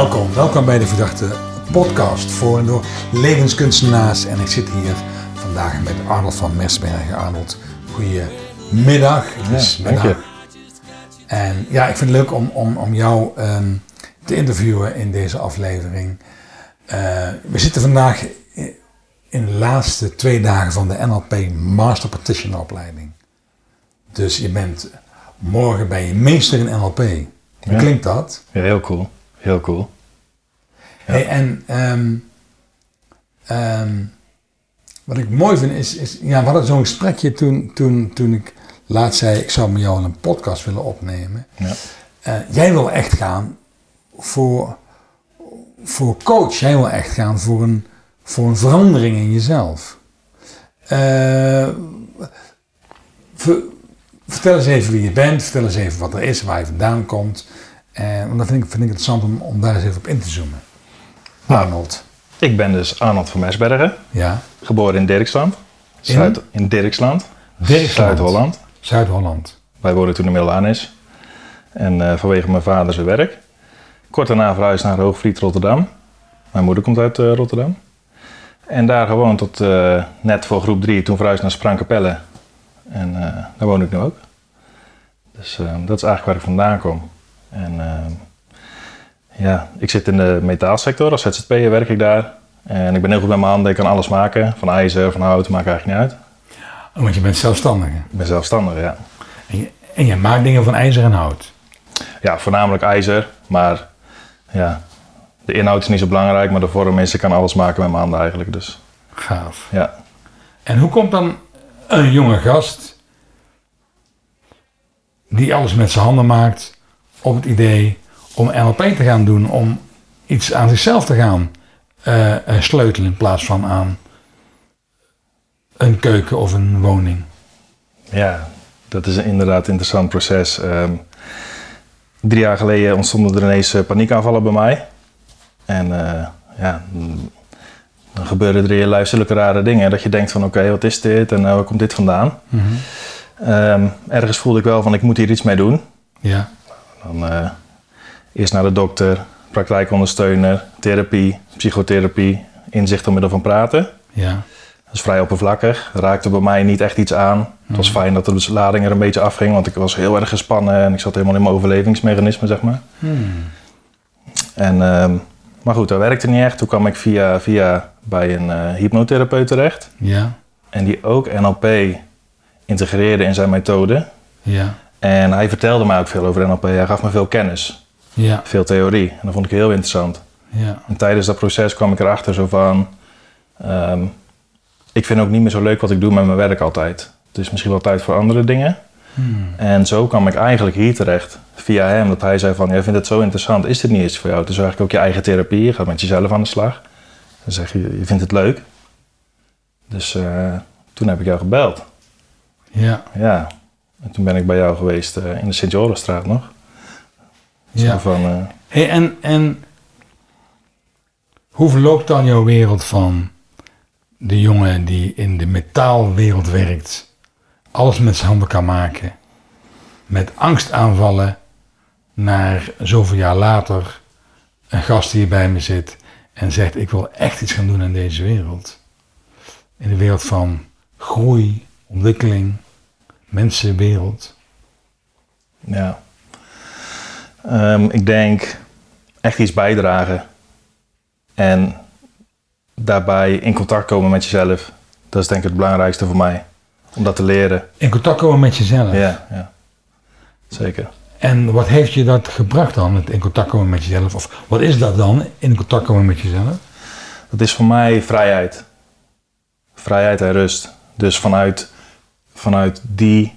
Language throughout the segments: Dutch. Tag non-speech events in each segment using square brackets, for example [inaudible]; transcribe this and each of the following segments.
Welkom, welkom bij de Verdachte podcast voor en door levenskunstenaars. En ik zit hier vandaag met Arnold van Mersbergen. Arnold, goedemiddag. Het is Ja, dank middag. En ja, ik vind het leuk om, om, om jou ehm, te interviewen in deze aflevering. Eh, we zitten vandaag in de laatste twee dagen van de NLP Master Practitioner opleiding. Dus je bent morgen bij je meester in NLP. Hoe Ja. klinkt dat? Ja, heel cool. Heel cool. Hey, en ehm, ehm, wat ik mooi vind is, is ja, we hadden zo'n gesprekje toen, toen, toen ik laatst zei, ik zou met jou een podcast willen opnemen. Ja. Eh, jij wil echt gaan voor, voor coach, jij wil echt gaan voor een, voor een verandering in jezelf. Eh, ver- vertel eens even wie je bent, vertel eens even wat er is, waar je vandaan komt. En want dat vind ik, vind ik interessant om, om daar eens even op in te zoomen. Arnold. Ik ben dus Arnold van Mersbergen, Ja. geboren in Dirksland. In? Zuid, in Dirksland, Dirksland. Zuid-Holland. Zuid-Holland. Wij woonden toen in Middelaan-is. En eh, vanwege mijn vader zijn werk. Kort daarna verhuisd naar Hoogvliet, Rotterdam. Mijn moeder komt uit eh, Rotterdam. En daar gewoond tot eh, net voor groep 3. Toen verhuisd naar Sprangkapelle. En eh, daar woon ik nu ook. Dus eh, dat is eigenlijk waar ik vandaan kom. En eh, ja, ik zit in de metaalsector. Als ZZP'er werk ik daar. En ik ben heel goed met mijn handen. Ik kan alles maken. Van ijzer, van hout, maakt eigenlijk niet uit. Want je bent zelfstandige. Ik ben zelfstandig, ja. En je, en je maakt dingen van ijzer en hout. Ja, voornamelijk ijzer, maar ja, de inhoud is niet zo belangrijk, maar de vorm is, ik kan alles maken met mijn handen eigenlijk. Dus Gaaf. ja, En hoe komt dan een jonge gast die alles met zijn handen maakt op het idee om NLP te gaan doen, om iets aan zichzelf te gaan eh, eh, sleutelen in plaats van aan een keuken of een woning? ja, dat is een inderdaad interessant proces. Ehm, drie jaar geleden ontstonden er ineens eh, paniekaanvallen bij mij. En ja, dan gebeuren er hier zulke rare dingen dat je denkt van oké, wat is dit en eh, waar komt dit vandaan? Ehm, ergens voelde ik wel van ik moet hier iets mee doen. Ja, Dan eh, eerst naar de dokter, praktijkondersteuner, therapie, psychotherapie, inzicht door middel van praten. ja, Dat is vrij oppervlakkig. Raakte bij mij niet echt iets aan. Het was fijn dat de lading er een beetje afging, want ik was heel erg gespannen en ik zat helemaal in mijn overlevingsmechanisme, zeg maar. En, ehm, maar goed, dat werkte niet echt. Toen kwam ik via, via bij een eh, hypnotherapeut terecht. ja, En die ook NLP integreerde in zijn methode. ja, En hij vertelde mij ook veel over NLP. Hij gaf me veel kennis, ja, veel theorie. En dat vond ik heel interessant. ja, En tijdens dat proces kwam ik erachter zo van... ehm, ik vind ook niet meer zo leuk wat ik doe met mijn werk altijd. Het is misschien wel tijd voor andere dingen. En zo kwam ik eigenlijk hier terecht, via hem. Dat hij zei van, jij vindt het zo interessant, is dit niet iets voor jou? Het is eigenlijk ook je eigen therapie, je gaat met jezelf aan de slag. Dan zeg je, je vindt het leuk. Dus eh, toen heb ik jou gebeld. ja, Ja, en toen ben ik bij jou geweest eh, in de Sint-Jorisstraat nog. Zo ja. van, eh, Hey, en, en hoe verloopt dan jouw wereld van de jongen die in de metaalwereld werkt, alles met zijn handen kan maken, met angstaanvallen, naar zoveel jaar later een gast die hier bij me zit en zegt: Ik wil echt iets gaan doen aan deze wereld. In de wereld van groei, ontwikkeling, mensenwereld. Ja. Ehm, ik denk echt iets bijdragen. En daarbij in contact komen met jezelf. Dat is denk ik het belangrijkste voor mij. Om dat te leren. In contact komen met jezelf. Ja, ja. Zeker. En wat heeft je dat gebracht dan, het in contact komen met jezelf? Of wat is dat dan, in contact komen met jezelf? Dat is voor mij vrijheid. Vrijheid en rust. Dus vanuit, vanuit die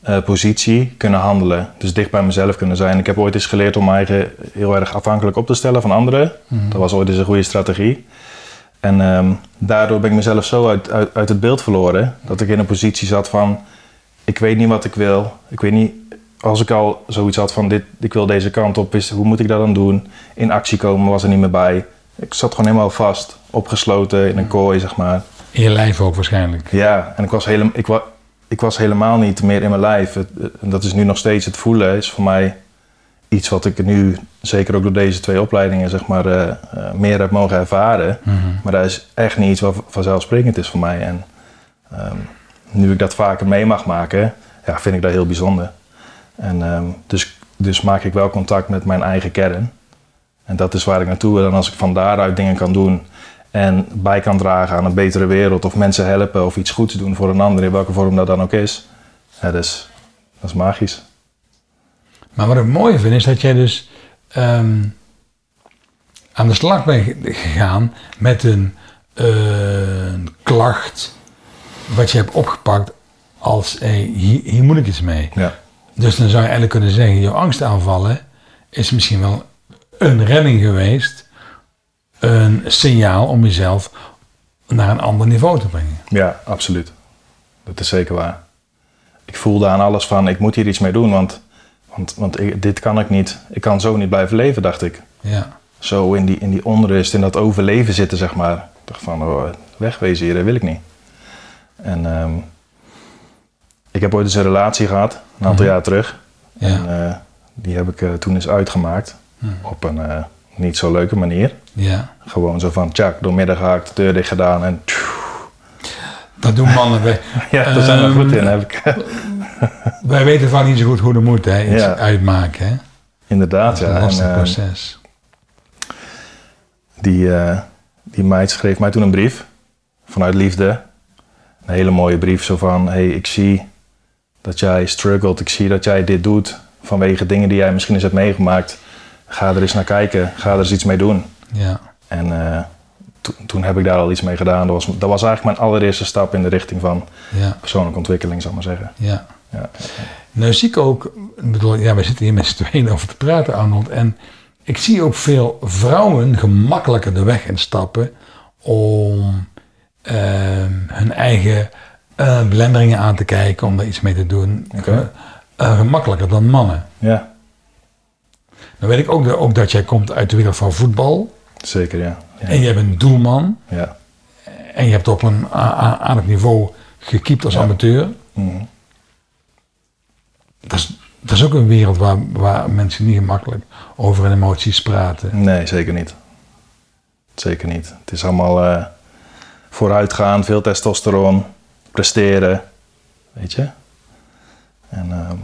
eh, positie kunnen handelen. Dus dicht bij mezelf kunnen zijn. Ik heb ooit eens geleerd om eigen heel erg afhankelijk op te stellen van anderen. Dat was ooit eens een goede strategie. En ehm, daardoor ben ik mezelf zo uit, uit, uit het beeld verloren. Dat ik in een positie zat van... Ik weet niet wat ik wil. Ik weet niet... Als ik al zoiets had van dit, ik wil deze kant op, is, hoe moet ik dat dan doen? In actie komen was er niet meer bij. Ik zat gewoon helemaal vast, opgesloten in een kooi, zeg maar. In je lijf ook waarschijnlijk. Ja, en ik was, helemaal, ik, wa, ik was helemaal niet meer in mijn lijf. Het, en dat is nu nog steeds het voelen, is voor mij iets wat ik nu, zeker ook door deze twee opleidingen, zeg maar, eh, eh, meer heb mogen ervaren. Mhm. Maar dat is echt niet iets wat vanzelfsprekend is voor mij. En ehm, nu ik dat vaker mee mag maken, ja, vind ik dat heel bijzonder. En ehm, dus, dus maak ik wel contact met mijn eigen kern. En dat is waar ik naartoe wil. En als ik van daaruit dingen kan doen en bij kan dragen aan een betere wereld, of mensen helpen of iets goeds doen voor een ander, in welke vorm dat dan ook is, ja, dat, is dat is magisch. Maar wat ik mooi vind is dat jij dus ehm, aan de slag bent gegaan met een, eh, een klacht wat je hebt opgepakt als hey, hier, hier moet ik iets mee. Ja, Dus dan zou je eigenlijk kunnen zeggen, jouw angstaanvallen is misschien wel een redding geweest, een signaal om jezelf naar een ander niveau te brengen. ja absoluut. Dat is zeker waar. Ik voelde aan alles van, ik moet hier iets mee doen, want, want, want ik- dit kan ik niet. Ik kan zo niet blijven leven, dacht ik. Ja, Zo in die, in die onrust, in dat overleven zitten, zeg maar. Ik dacht van, oh, wegwezen hier, dat wil ik niet. En ehm, ik heb ooit eens een relatie gehad, een aantal Mhm. jaar terug. ja, En eh, die heb ik eh, toen eens uitgemaakt. Op een eh, niet zo leuke manier. ja. Gewoon zo van, tjak, doormidden gehaakt, deur dicht gedaan en... Dat doen mannen. Wij, [laughs] Ja, daar zijn we Ehm, goed in, heb ik. [laughs] wij weten vaak niet zo goed hoe dat moet, hè? Iets Ja. uitmaken, hè? Inderdaad, Dat is ja. een lastig En, eh, proces. die, eh, die meid schreef mij toen een brief. Vanuit liefde. Een hele mooie brief. Zo van, hey, ik zie dat jij struggelt. Ik zie dat jij dit doet. Vanwege dingen die jij misschien eens hebt meegemaakt. Ga er eens naar kijken. Ga er eens iets mee doen. Ja, En eh, to- toen heb ik daar al iets mee gedaan. Dat was, dat was eigenlijk mijn allereerste stap in de richting van ja, persoonlijke ontwikkeling, zal ik maar zeggen. ja. Ja. Nou zie ik ook, bedoel, ja, we zitten hier met z'n tweeën over te praten, Arnold. En ik zie ook veel vrouwen gemakkelijker de weg instappen om ehm, hun eigen belemmeringen aan te kijken, om daar iets mee te doen. Oké. Eh, gemakkelijker dan mannen. ja, Dan weet ik ook, dat- ook dat jij komt uit de wereld van voetbal. zeker ja. En jij bent doelman. ja. En je hebt op een aardig niveau gekiept als Ja. amateur. Mhm. Dat is, dat is ook een wereld waar, waar mensen niet gemakkelijk over hun emoties praten. Nee, zeker niet. Zeker niet. Het is allemaal eh, vooruitgaan, veel testosteron, presteren, weet je. En ehm,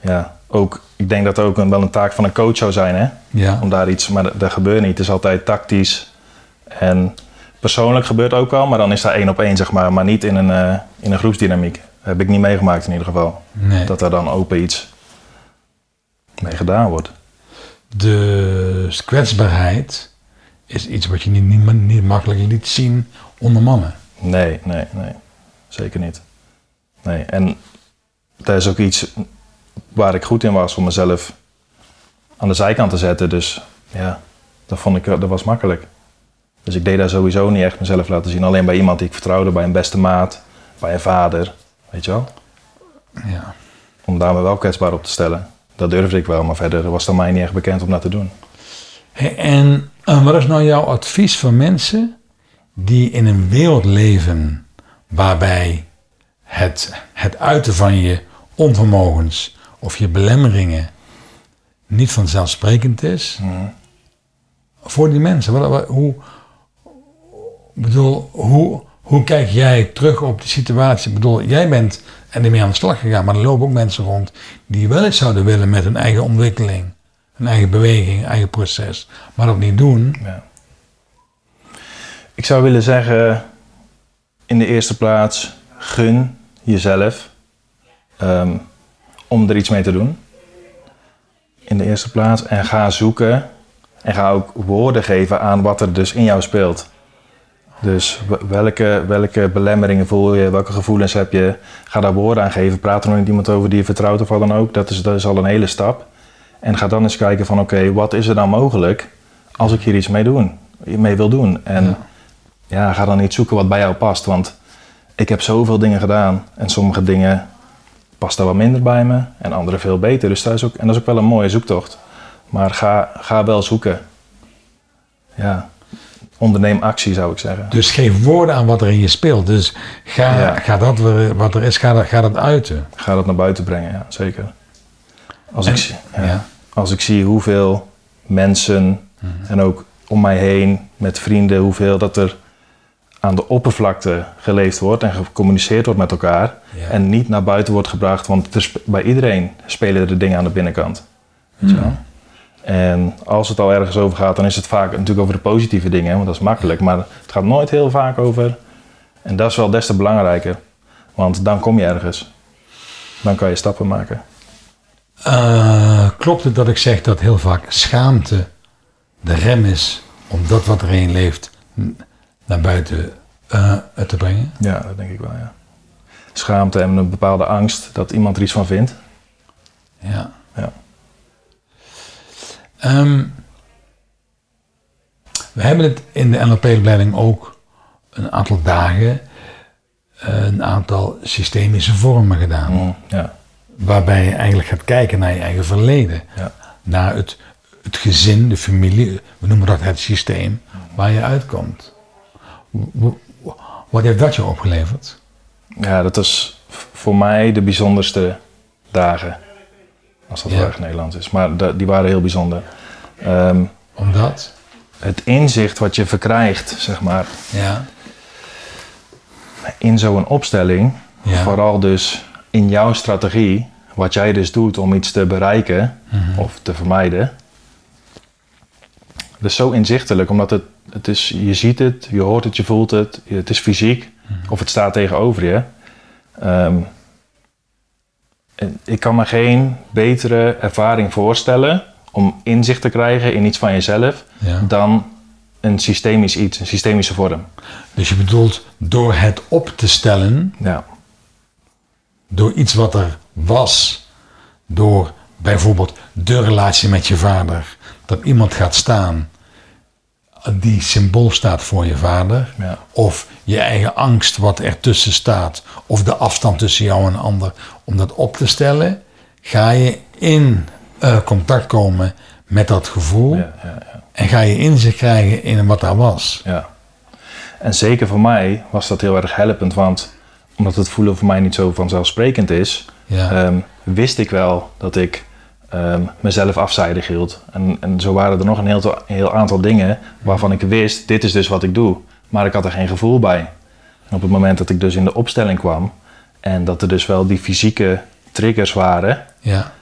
ja, ook, ik denk dat het ook een, wel een taak van een coach zou zijn, hè. Ja, Om daar iets, maar dat, dat gebeurt niet. Het is altijd tactisch. En persoonlijk gebeurt ook wel, maar dan is dat één op één, zeg maar. Maar niet in een, eh, in een groepsdynamiek. Dat heb ik niet meegemaakt in ieder geval. nee. Dat er dan open iets mee gedaan wordt. De kwetsbaarheid is iets wat je niet, niet, niet makkelijk liet zien onder mannen. Nee, nee, nee. Zeker niet. Nee, en dat is ook iets waar ik goed in was om mezelf aan de zijkant te zetten. Dus ja, dat vond ik, dat was makkelijk. Dus ik deed daar sowieso niet echt mezelf laten zien. Alleen bij iemand die ik vertrouwde, bij een beste maat, bij een vader. Weet je wel? Ja. Om daar me wel kwetsbaar op te stellen. Dat durfde ik wel, maar verder was het mij niet echt bekend om dat te doen. Hey, En, eh, wat is nou jouw advies voor mensen die in een wereld leven waarbij het, het uiten van je onvermogens of je belemmeringen niet vanzelfsprekend is? Voor die mensen, wat, wat- hoe, ik bedoel, hoe, hoe kijk jij terug op die situatie? Ik bedoel, jij bent er niet mee aan de slag gegaan, maar er lopen ook mensen rond die wel iets zouden willen met hun eigen ontwikkeling, hun eigen beweging, eigen proces, maar dat niet doen. Ja. Ik zou willen zeggen, in de eerste plaats, gun jezelf ehm, om er iets mee te doen. In de eerste plaats. En ga zoeken en ga ook woorden geven aan wat er dus in jou speelt. Dus welke, welke belemmeringen voel je, welke gevoelens heb je. Ga daar woorden aan geven. Praat er nog met iemand over die je vertrouwt of wat dan ook. Dat is, dat is al een hele stap. En ga dan eens kijken van oké, wat is er dan mogelijk als ik hier iets mee, doen, mee wil doen. En Ja. ja. ga dan iets zoeken wat bij jou past. Want ik heb zoveel dingen gedaan en sommige dingen passen wat minder bij me en andere veel beter. Dus dat is ook, en dat is ook wel een mooie zoektocht. Maar ga, ga wel zoeken. Ja, onderneem actie zou ik zeggen. Dus geef woorden aan wat er in je speelt. Dus ga, Ja. ga dat wat er is, ga dat, ga dat uiten. Ga dat naar buiten brengen, ja, zeker. Als En- ik, ja. Ja. als ik zie hoeveel mensen en ook om mij heen met vrienden, hoeveel dat er aan de oppervlakte geleefd wordt en gecommuniceerd wordt met elkaar. Ja. En niet naar buiten wordt gebracht, want bij iedereen spelen er de dingen aan de binnenkant. Weet je wel? En als het al ergens over gaat, dan is het vaak natuurlijk over de positieve dingen, want dat is makkelijk. Maar het gaat nooit heel vaak over. En dat is wel des te belangrijker, want dan kom je ergens. Dan kan je stappen maken. Eh, klopt het dat ik zeg dat heel vaak schaamte de rem is om dat wat er in leeft naar buiten eh, te brengen? Ja, dat denk ik wel, ja. Schaamte en een bepaalde angst dat iemand er iets van vindt. Ja. Ja. Ehm, we hebben het in de NLP-opleiding ook een aantal dagen eh, een aantal systemische vormen gedaan. Mm, ja, Waarbij je eigenlijk gaat kijken naar je eigen verleden. ja. Naar het, het gezin, de familie, we noemen dat het systeem, waar je uitkomt. Wat heeft dat je opgeleverd? ja, dat was v- voor mij de bijzonderste dagen. Als dat Ja. echt Nederlands is. Maar die waren heel bijzonder. Ehm, Omdat? het inzicht wat je verkrijgt, zeg maar, Ja. in zo'n opstelling. Ja. Vooral dus in jouw strategie, wat jij dus doet om iets te bereiken Mhm. of te vermijden. Dat is zo inzichtelijk, omdat het, het is, je ziet het, je hoort het, je voelt het, het is fysiek of het staat tegenover je. Ehm, en ik kan me geen betere ervaring voorstellen om inzicht te krijgen in iets van jezelf Ja. dan een systemisch iets, een systemische vorm. Dus je bedoelt door het op te stellen, Ja, door iets wat er was, door bijvoorbeeld de relatie met je vader, dat iemand gaat staan die symbool staat voor je vader, Ja. of je eigen angst wat ertussen staat, of de afstand tussen jou en ander, om dat op te stellen, ga je in eh, contact komen met dat gevoel ja, ja, ja. en ga je inzicht krijgen in wat daar was. Ja. En zeker voor mij was dat heel erg helpend, want omdat het voelen voor mij niet zo vanzelfsprekend is, ehm, wist ik wel dat ik ehm, mezelf afzijdig hield. En, en zo waren er nog een heel, heel aantal dingen waarvan ik wist, dit is dus wat ik doe. Maar ik had er geen gevoel bij. En op het moment dat ik dus in de opstelling kwam en dat er dus wel die fysieke triggers waren, ja.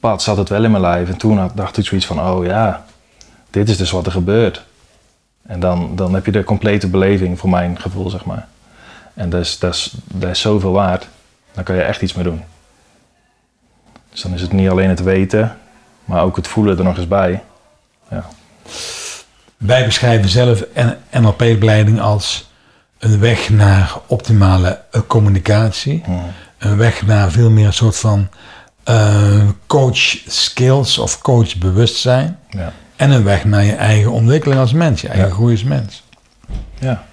pad zat het wel in mijn lijf. En toen had, dacht ik zoiets van, oh ja, dit is dus wat er gebeurt. En dan, dan heb je de complete beleving voor mijn gevoel, zeg maar. En dat is, dat, is, dat is zoveel waard. Dan kan je echt iets mee doen. Dus dan is het niet alleen het weten, maar ook het voelen er nog eens bij. Ja, Wij beschrijven zelf NLP-opleiding als een weg naar optimale eh, communicatie. Een weg naar veel meer een soort van eh, coach skills of coach bewustzijn. ja, En een weg naar je eigen ontwikkeling als mens, je eigen Ja. groei als mens. ja.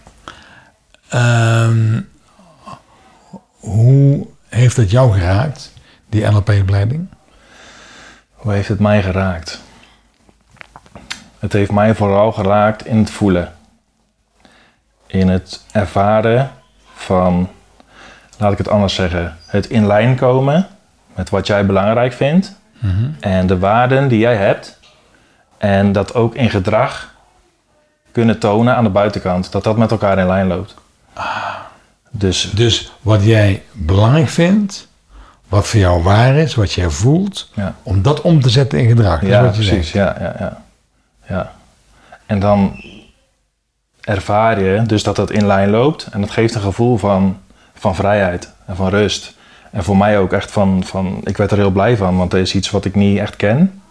Ehm, hoe heeft het jou geraakt, die NLP-opleiding? Hoe heeft het mij geraakt? Het heeft mij vooral geraakt in het voelen. In het ervaren van, laat ik het anders zeggen, het in lijn komen met wat jij belangrijk vindt en de waarden die jij hebt. En dat ook in gedrag kunnen tonen aan de buitenkant, dat dat met elkaar in lijn loopt. Dus Dus wat jij belangrijk vindt, wat voor jou waar is, wat jij voelt, ja. om dat om te zetten in gedrag. Dat is Ja, wat je precies. Ja, ja, ja. ja. En dan ervaar je dus dat dat in lijn loopt. En dat geeft een gevoel van, van vrijheid en van rust. En voor mij ook echt van, van, ik werd er heel blij van, want er is iets wat ik niet echt ken.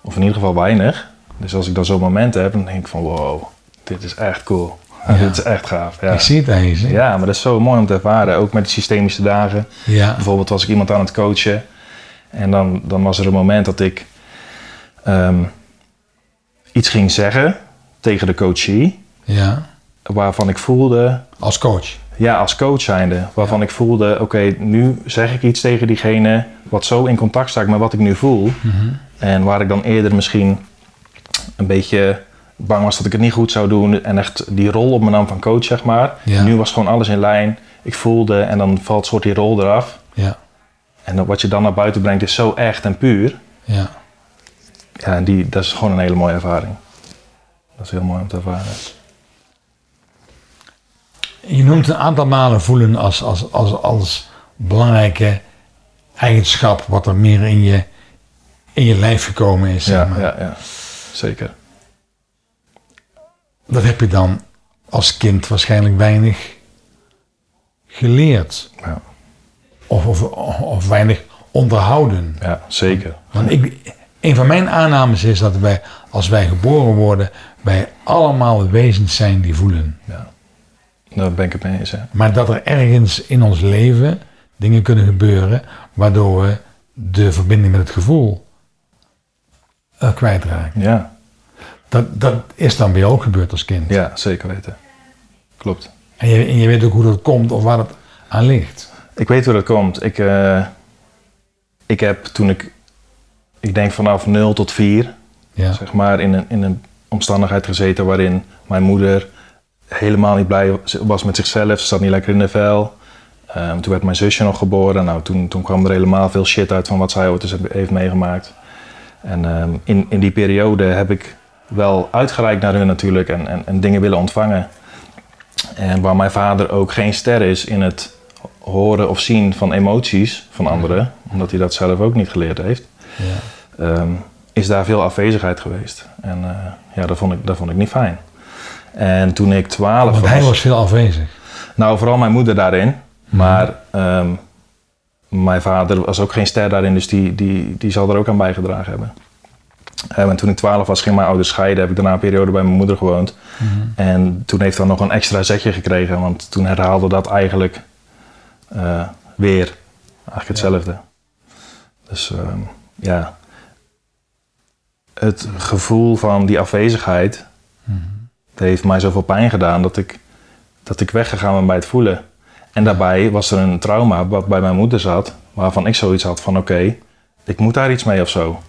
Of in ieder geval weinig. Dus als ik dan zo'n moment heb, dan denk ik van wow, dit is echt cool. Ja. dit is echt gaaf. Ja. Ik zie het zie. ja, maar dat is zo mooi om te ervaren. Ook met de systemische dagen. Ja. Bijvoorbeeld was ik iemand aan het coachen en dan, dan was er een moment dat ik ehm, iets ging zeggen tegen de coachie, ja. waarvan ik voelde, Als coach. ja, als coach zijnde, waarvan ik voelde, oké, nu zeg ik iets tegen diegene wat zo in contact staat met wat ik nu voel. En waar ik dan eerder misschien een beetje bang was dat ik het niet goed zou doen en echt die rol op me nam van coach, zeg maar. Ja. Nu was gewoon alles in lijn. Ik voelde en dan valt soort die rol eraf. Ja. En wat je dan naar buiten brengt is zo echt en puur. Ja. Ja, en die, dat is gewoon een hele mooie ervaring. Dat is heel mooi om te ervaren. Je noemt een aantal malen voelen als, als, als, als belangrijke eigenschap wat er meer in je, in je lijf gekomen is. zeg Ja, maar. ja, ja, zeker. Dat heb je dan als kind waarschijnlijk weinig geleerd. Ja, Of, of, of weinig onderhouden. ja zeker. Want ik, een van mijn aannames is dat wij, als wij geboren worden, wij allemaal wezens zijn die voelen. Ja. Daar ben ik het mee eens. Hè. Maar dat er ergens in ons leven dingen kunnen gebeuren waardoor we de verbinding met het gevoel eh, kwijtraken. Ja, Dat, dat is dan bij jou ook gebeurd als kind. ja, zeker weten. Klopt. En, je, en je weet ook hoe dat komt of waar het aan ligt. Ik weet hoe dat komt. Ik, eh, ik heb toen ik, ik denk vanaf 0 tot 4, Ja. zeg maar, in een, in een omstandigheid gezeten waarin mijn moeder helemaal niet blij was met zichzelf. Ze zat niet lekker in de vel. Ehm, toen werd mijn zusje nog geboren. Nou, toen, toen kwam er helemaal veel shit uit van wat zij ooit eens heeft meegemaakt. En ehm, in, in die periode heb ik wel uitgereikt naar hun natuurlijk en, en, en dingen willen ontvangen. En waar mijn vader ook geen ster is in het horen of zien van emoties van anderen, omdat hij dat zelf ook niet geleerd heeft, Ja. ehm, is daar veel afwezigheid geweest. En eh, ja, dat vond, ik, dat vond ik niet fijn. En toen ik 12 Want hij was veel afwezig. nou, vooral mijn moeder daarin. Maar ehm, mijn vader was ook geen ster daarin, dus die, die, die zal er ook aan bijgedragen hebben. Eh, en toen ik 12 was, ging mijn ouders scheiden. Heb ik daarna een periode bij mijn moeder gewoond. En toen heeft hij nog een extra zetje gekregen, want toen herhaalde dat eigenlijk eh, weer. Eigenlijk hetzelfde. Dus ehm, ja. Het gevoel van die afwezigheid het heeft mij zoveel pijn gedaan dat ik, dat ik weggegaan ben bij het voelen. En daarbij was er een trauma wat bij mijn moeder zat, waarvan ik zoiets had van oké, ik moet daar iets mee of zo.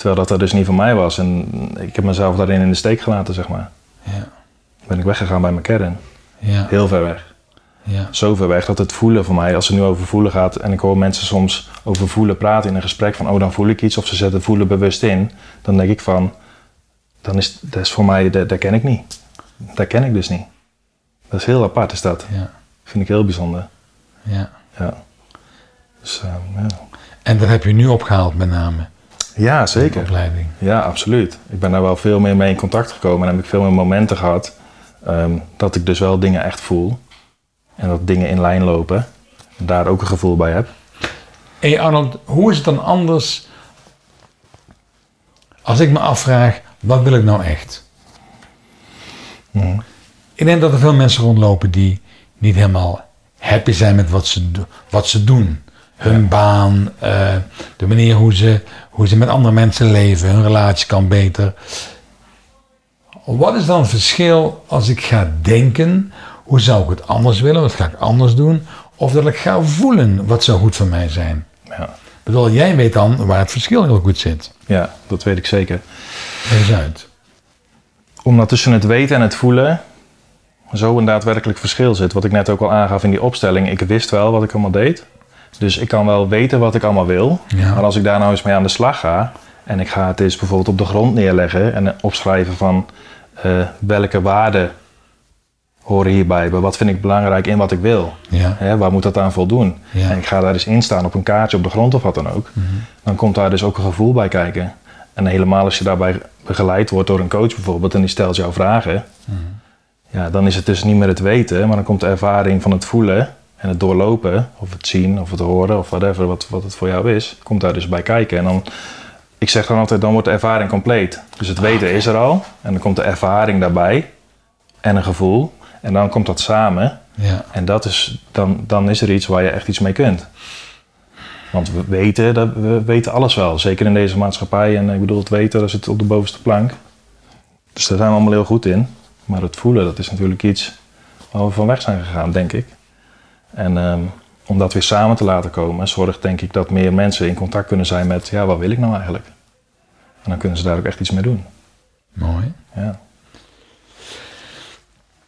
Terwijl dat er dus niet van mij was. En ik heb mezelf daarin in de steek gelaten, zeg maar. Ja. Ben ik weggegaan bij mijn kern. Ja. Heel ver weg. Ja. Zo ver weg dat het voelen voor mij, als het nu over voelen gaat... en ik hoor mensen soms over voelen praten in een gesprek van... oh, dan voel ik iets of ze zetten voelen bewust in. Dan denk ik van, dan is dat is voor mij, dat, dat ken ik niet. Dat ken ik dus niet. Dat is heel apart, is dat. Ja. Vind ik heel bijzonder. Ja. Ja. Dus, ehm, ja. En dat heb je nu opgehaald met name. Ja, zeker. opleiding. Ja, absoluut. Ik ben daar wel veel meer mee in contact gekomen en heb ik veel meer momenten gehad ehm, dat ik dus wel dingen echt voel. En dat dingen in lijn lopen. En daar ook een gevoel bij heb. Hey Arnold, hoe is het dan anders als ik me afvraag, wat wil ik nou echt? Ik denk dat er veel mensen rondlopen die niet helemaal happy zijn met wat ze, wat ze doen. Hun baan, eh, de manier hoe ze, hoe ze met andere mensen leven, hun relatie kan beter. Wat is dan het verschil als ik ga denken, hoe zou ik het anders willen, wat ga ik anders doen? Of dat ik ga voelen, wat zou goed voor mij zijn? Ja. Ik bedoel, jij weet dan waar het verschil heel goed zit. ja, dat weet ik zeker. Eens uit. Omdat tussen het weten en het voelen zo een daadwerkelijk verschil zit. Wat ik net ook al aangaf in die opstelling. Ik wist wel wat ik allemaal deed. Dus ik kan wel weten wat ik allemaal wil. Ja. Maar als ik daar nou eens mee aan de slag ga. En ik ga het eens bijvoorbeeld op de grond neerleggen. En opschrijven van eh, welke waarden horen hierbij. Wat vind ik belangrijk in wat ik wil. Ja. Hè, waar moet dat aan voldoen? Ja. Mhm. En ik ga daar eens in staan op een kaartje op de grond of wat dan ook. Dan komt daar dus ook een gevoel bij kijken. En helemaal als je daarbij begeleid wordt door een coach bijvoorbeeld en die stelt jou vragen. Mhm. Ja, dan is het dus niet meer het weten, maar dan komt de ervaring van het voelen en het doorlopen. Of het zien of het horen of whatever wat, wat het voor jou is. Komt daar dus bij kijken. En dan, ik zeg dan altijd, dan wordt de ervaring compleet. Dus het weten is er al. En dan komt de ervaring daarbij. En een gevoel. En dan komt dat samen. Ja. En dat is, dan, dan is er iets waar je echt iets mee kunt. Want we weten, dat, we weten alles wel. Zeker in deze maatschappij. En ik bedoel, het weten, dat zit op de bovenste plank. Dus daar zijn we allemaal heel goed in. Maar het voelen, dat is natuurlijk iets waar we van weg zijn gegaan, denk ik. En ehm, om dat weer samen te laten komen, zorgt denk ik dat meer mensen in contact kunnen zijn met, ja, wat wil ik nou eigenlijk? En dan kunnen ze daar ook echt iets mee doen. Mooi. Ja.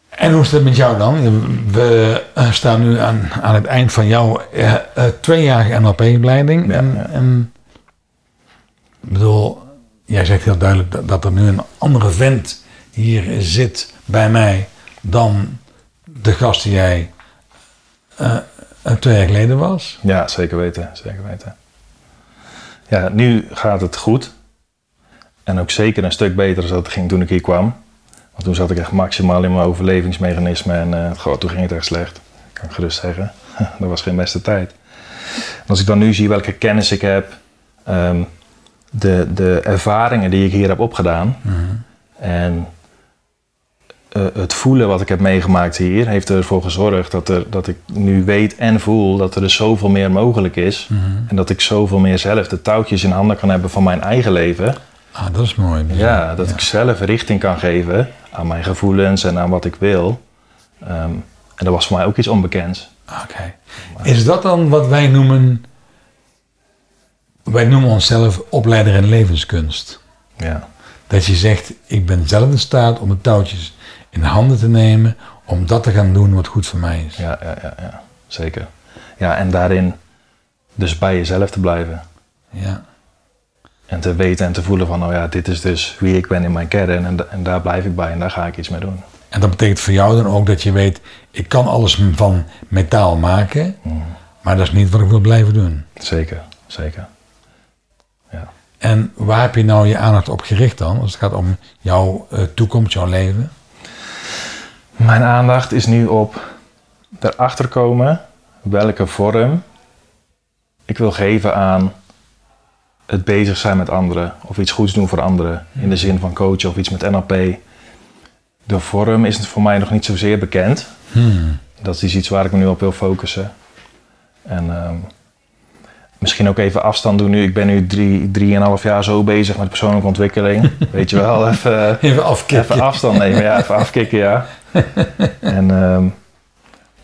En hoe is het met jou dan? We eh, staan nu aan, aan het eind van jouw eh, eh, tweejarige NLP-opleiding. Ja, en, ja. en bedoel, jij zegt heel duidelijk dat, dat er nu een andere vent hier zit bij mij dan de gast die jij eh, twee jaar geleden was. Ja, zeker weten, zeker weten. Ja, nu gaat het goed. En ook zeker een stuk beter dan het ging toen ik hier kwam. Want toen zat ik echt maximaal in mijn overlevingsmechanisme en eh, goh, toen ging het echt slecht. Kan ik gerust zeggen. [laughs] dat was geen beste tijd. En als ik dan nu zie welke kennis ik heb, ehm, de, de ervaringen die ik hier heb opgedaan en eh, het voelen wat ik heb meegemaakt hier, heeft ervoor gezorgd dat, er, dat ik nu weet en voel dat er dus zoveel meer mogelijk is. En dat ik zoveel meer zelf de touwtjes in handen kan hebben van mijn eigen leven. Ah, dat is mooi. Ja, dat ik zelf richting kan geven aan mijn gevoelens en aan wat ik wil. Ehm, en dat was voor mij ook iets onbekends. Oké. Is dat dan wat wij noemen... Wij noemen onszelf opleider in levenskunst. Ja, Dat je zegt, ik ben zelf in staat om de touwtjes in de handen te nemen... om dat te gaan doen wat goed voor mij is. ja, ja, ja, ja, zeker. Ja, en daarin dus bij jezelf te blijven. Ja. En te weten en te voelen van, nou ja, dit is dus wie ik ben in mijn kern. En, en daar blijf ik bij en daar ga ik iets mee doen. En dat betekent voor jou dan ook dat je weet... ik kan alles van metaal maken... maar dat is niet wat ik wil blijven doen. Zeker, zeker. Ja. En waar heb je nou je aandacht op gericht dan? Als het gaat om jouw eh, toekomst, jouw leven? Mijn aandacht is nu op erachter komen welke vorm ik wil geven aan het bezig zijn met anderen of iets goeds doen voor anderen in de zin van coachen of iets met NLP. De vorm is voor mij nog niet zozeer bekend. Dat is iets waar ik me nu op wil focussen. En ehm, misschien ook even afstand doen nu. Ik ben nu drie, drieënhalf jaar zo bezig met persoonlijke ontwikkeling. [laughs] Weet je wel, even... Even afkicken. Even afstand nemen, ja, even afkicken, ja. [laughs] En ehm,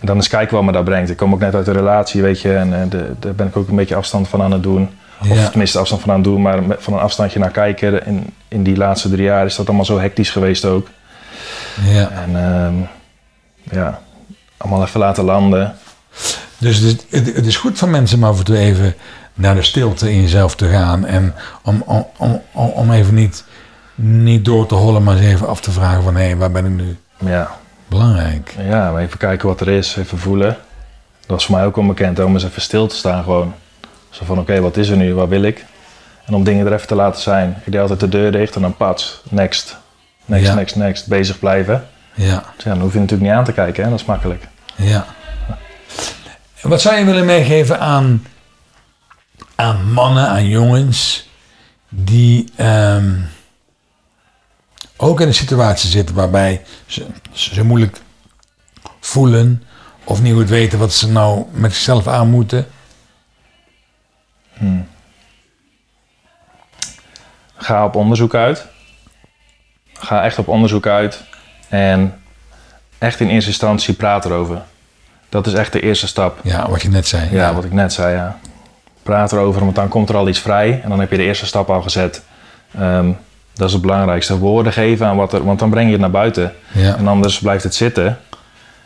dan eens kijken wat me dat brengt. Ik kom ook net uit een relatie, weet je, en eh, de- daar ben ik ook een beetje afstand van aan het doen. Of tenminste afstand van aan het doen, maar met- van een afstandje naar kijken. In, in die laatste drie jaar is dat allemaal zo hectisch geweest ook. Ja. En ehm, ja, allemaal even laten landen. Dus het, het, het is goed van mensen om af en toe even naar de stilte in jezelf te gaan. En om, om, om, om- even niet, niet door te hollen, maar eens even af te vragen van... hé, waar ben ik nu? Ja, Belangrijk. ja, maar even kijken wat er is, even voelen. Dat was voor mij ook onbekend, om eens even stil te staan gewoon. Zo van, oké, wat is er nu, wat wil ik? En om dingen er even te laten zijn. Ik deed altijd de deur dicht en dan pats, next. Next, Ja. next, next. Bezig blijven. Ja, Dus ja, dan hoef je natuurlijk niet aan te kijken, hè? dat is makkelijk. ja. Wat zou je willen meegeven aan, aan mannen, aan jongens... die ehm, ook in een situatie zitten waarbij ze, ze moeilijk voelen... of niet goed weten wat ze nou met zichzelf aan moeten... Ga op onderzoek uit. Ga echt op onderzoek uit. En echt in eerste instantie praat erover. Dat is echt de eerste stap. Ja, wat je net zei. Ja, wat ik net zei, ja. Praat erover, want dan komt er al iets vrij. En dan heb je de eerste stap al gezet. Ehm, dat is het belangrijkste. Woorden geven aan wat er... Want dan breng je het naar buiten. Ja. En anders blijft het zitten.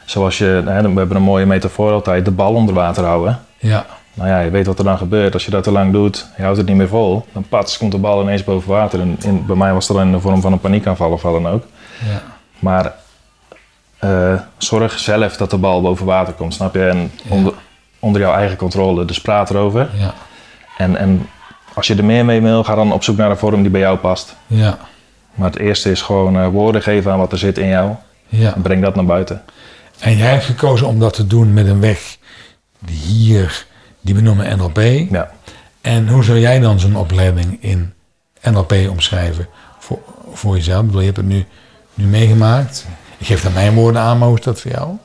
Zoals je... Hè, we hebben een mooie metafoor altijd. De bal onder water houden. Ja, Nou ja, je weet wat er dan gebeurt. Als je dat te lang doet, je houdt het niet meer vol. Dan pats, komt de bal ineens boven water. En in, bij mij was dat dan in de vorm van een paniekaanval of wat dan ook. ja, Maar eh, zorg zelf dat de bal boven water komt, snap je? En onder, onder jouw eigen controle. Dus praat erover. ja, En, en als je er meer mee wil, ga dan op zoek naar een vorm die bij jou past. ja, Maar het eerste is gewoon eh, woorden geven aan wat er zit in jou. ja. En breng dat naar buiten. En jij hebt gekozen om dat te doen met een weg die hier, die we noemen NLP. Ja. En hoe zou jij dan zo'n opleiding in NLP omschrijven voor, voor jezelf? Ik bedoel, je hebt het nu, nu meegemaakt. Ik geef daar mijn woorden aan, maar hoe is dat voor jou?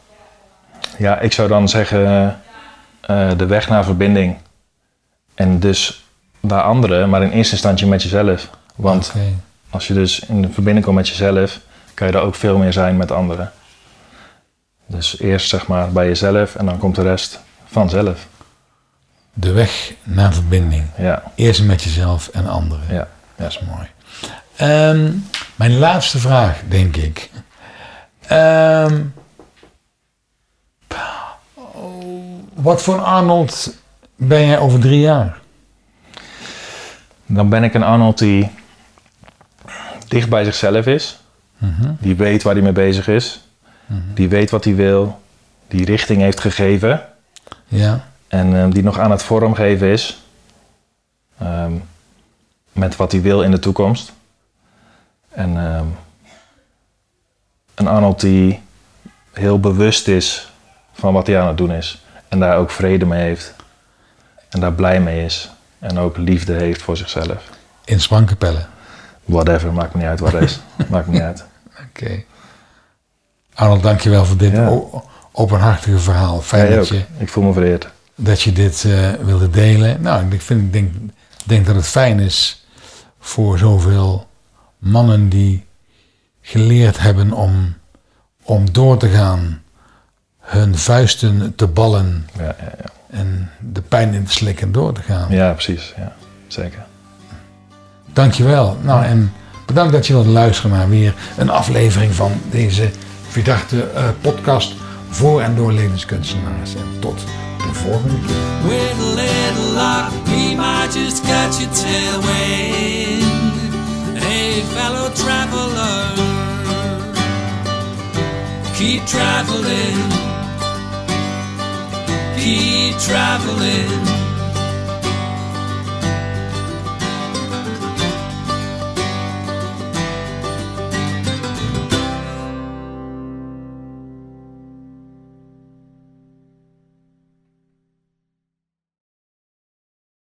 Ja, ik zou dan zeggen eh, de weg naar verbinding. En dus naar anderen, maar in eerste instantie met jezelf. Want als je dus in verbinding komt met jezelf, kan je er ook veel meer zijn met anderen. Dus eerst zeg maar bij jezelf en dan komt de rest vanzelf. De weg naar verbinding. Ja, Eerst met jezelf en anderen. ja. Dat is mooi. Ehm, mijn laatste vraag, denk ik. Ehm, wat voor Arnold ben jij over drie jaar? Dan ben ik een Arnold die dicht bij zichzelf is. Mhm. Die weet waar hij mee bezig is. Die weet wat hij wil. Die richting heeft gegeven. Ja. En ehm, die nog aan het vormgeven is. Ehm, met wat hij wil in de toekomst. En ehm, een Arnold die heel bewust is van wat hij aan het doen is. En daar ook vrede mee heeft. En daar blij mee is. En ook liefde heeft voor zichzelf. In Sprankapelle. Whatever, maakt me niet uit wat het is. [laughs] maakt me niet uit. Oké. Arnold, dankjewel voor dit Ja. openhartige verhaal. Fijn dat je, Ik voel me vereerd. dat je dit eh, wilde delen. Nou, ik, vind, ik denk, denk dat het fijn is voor zoveel mannen die geleerd hebben om, om door te gaan, hun vuisten te ballen Ja, ja, ja. En de pijn in te slikken en door te gaan. ja precies. Ja, zeker. Dankjewel. Nou, en bedankt dat je wilt luisteren naar weer een aflevering van deze verdachte eh, podcast voor en door levenskunstenaars. En tot de volgende keer. With a little luck, we might just catch a tailwind. Hey, fellow traveler, keep traveling, keep traveling.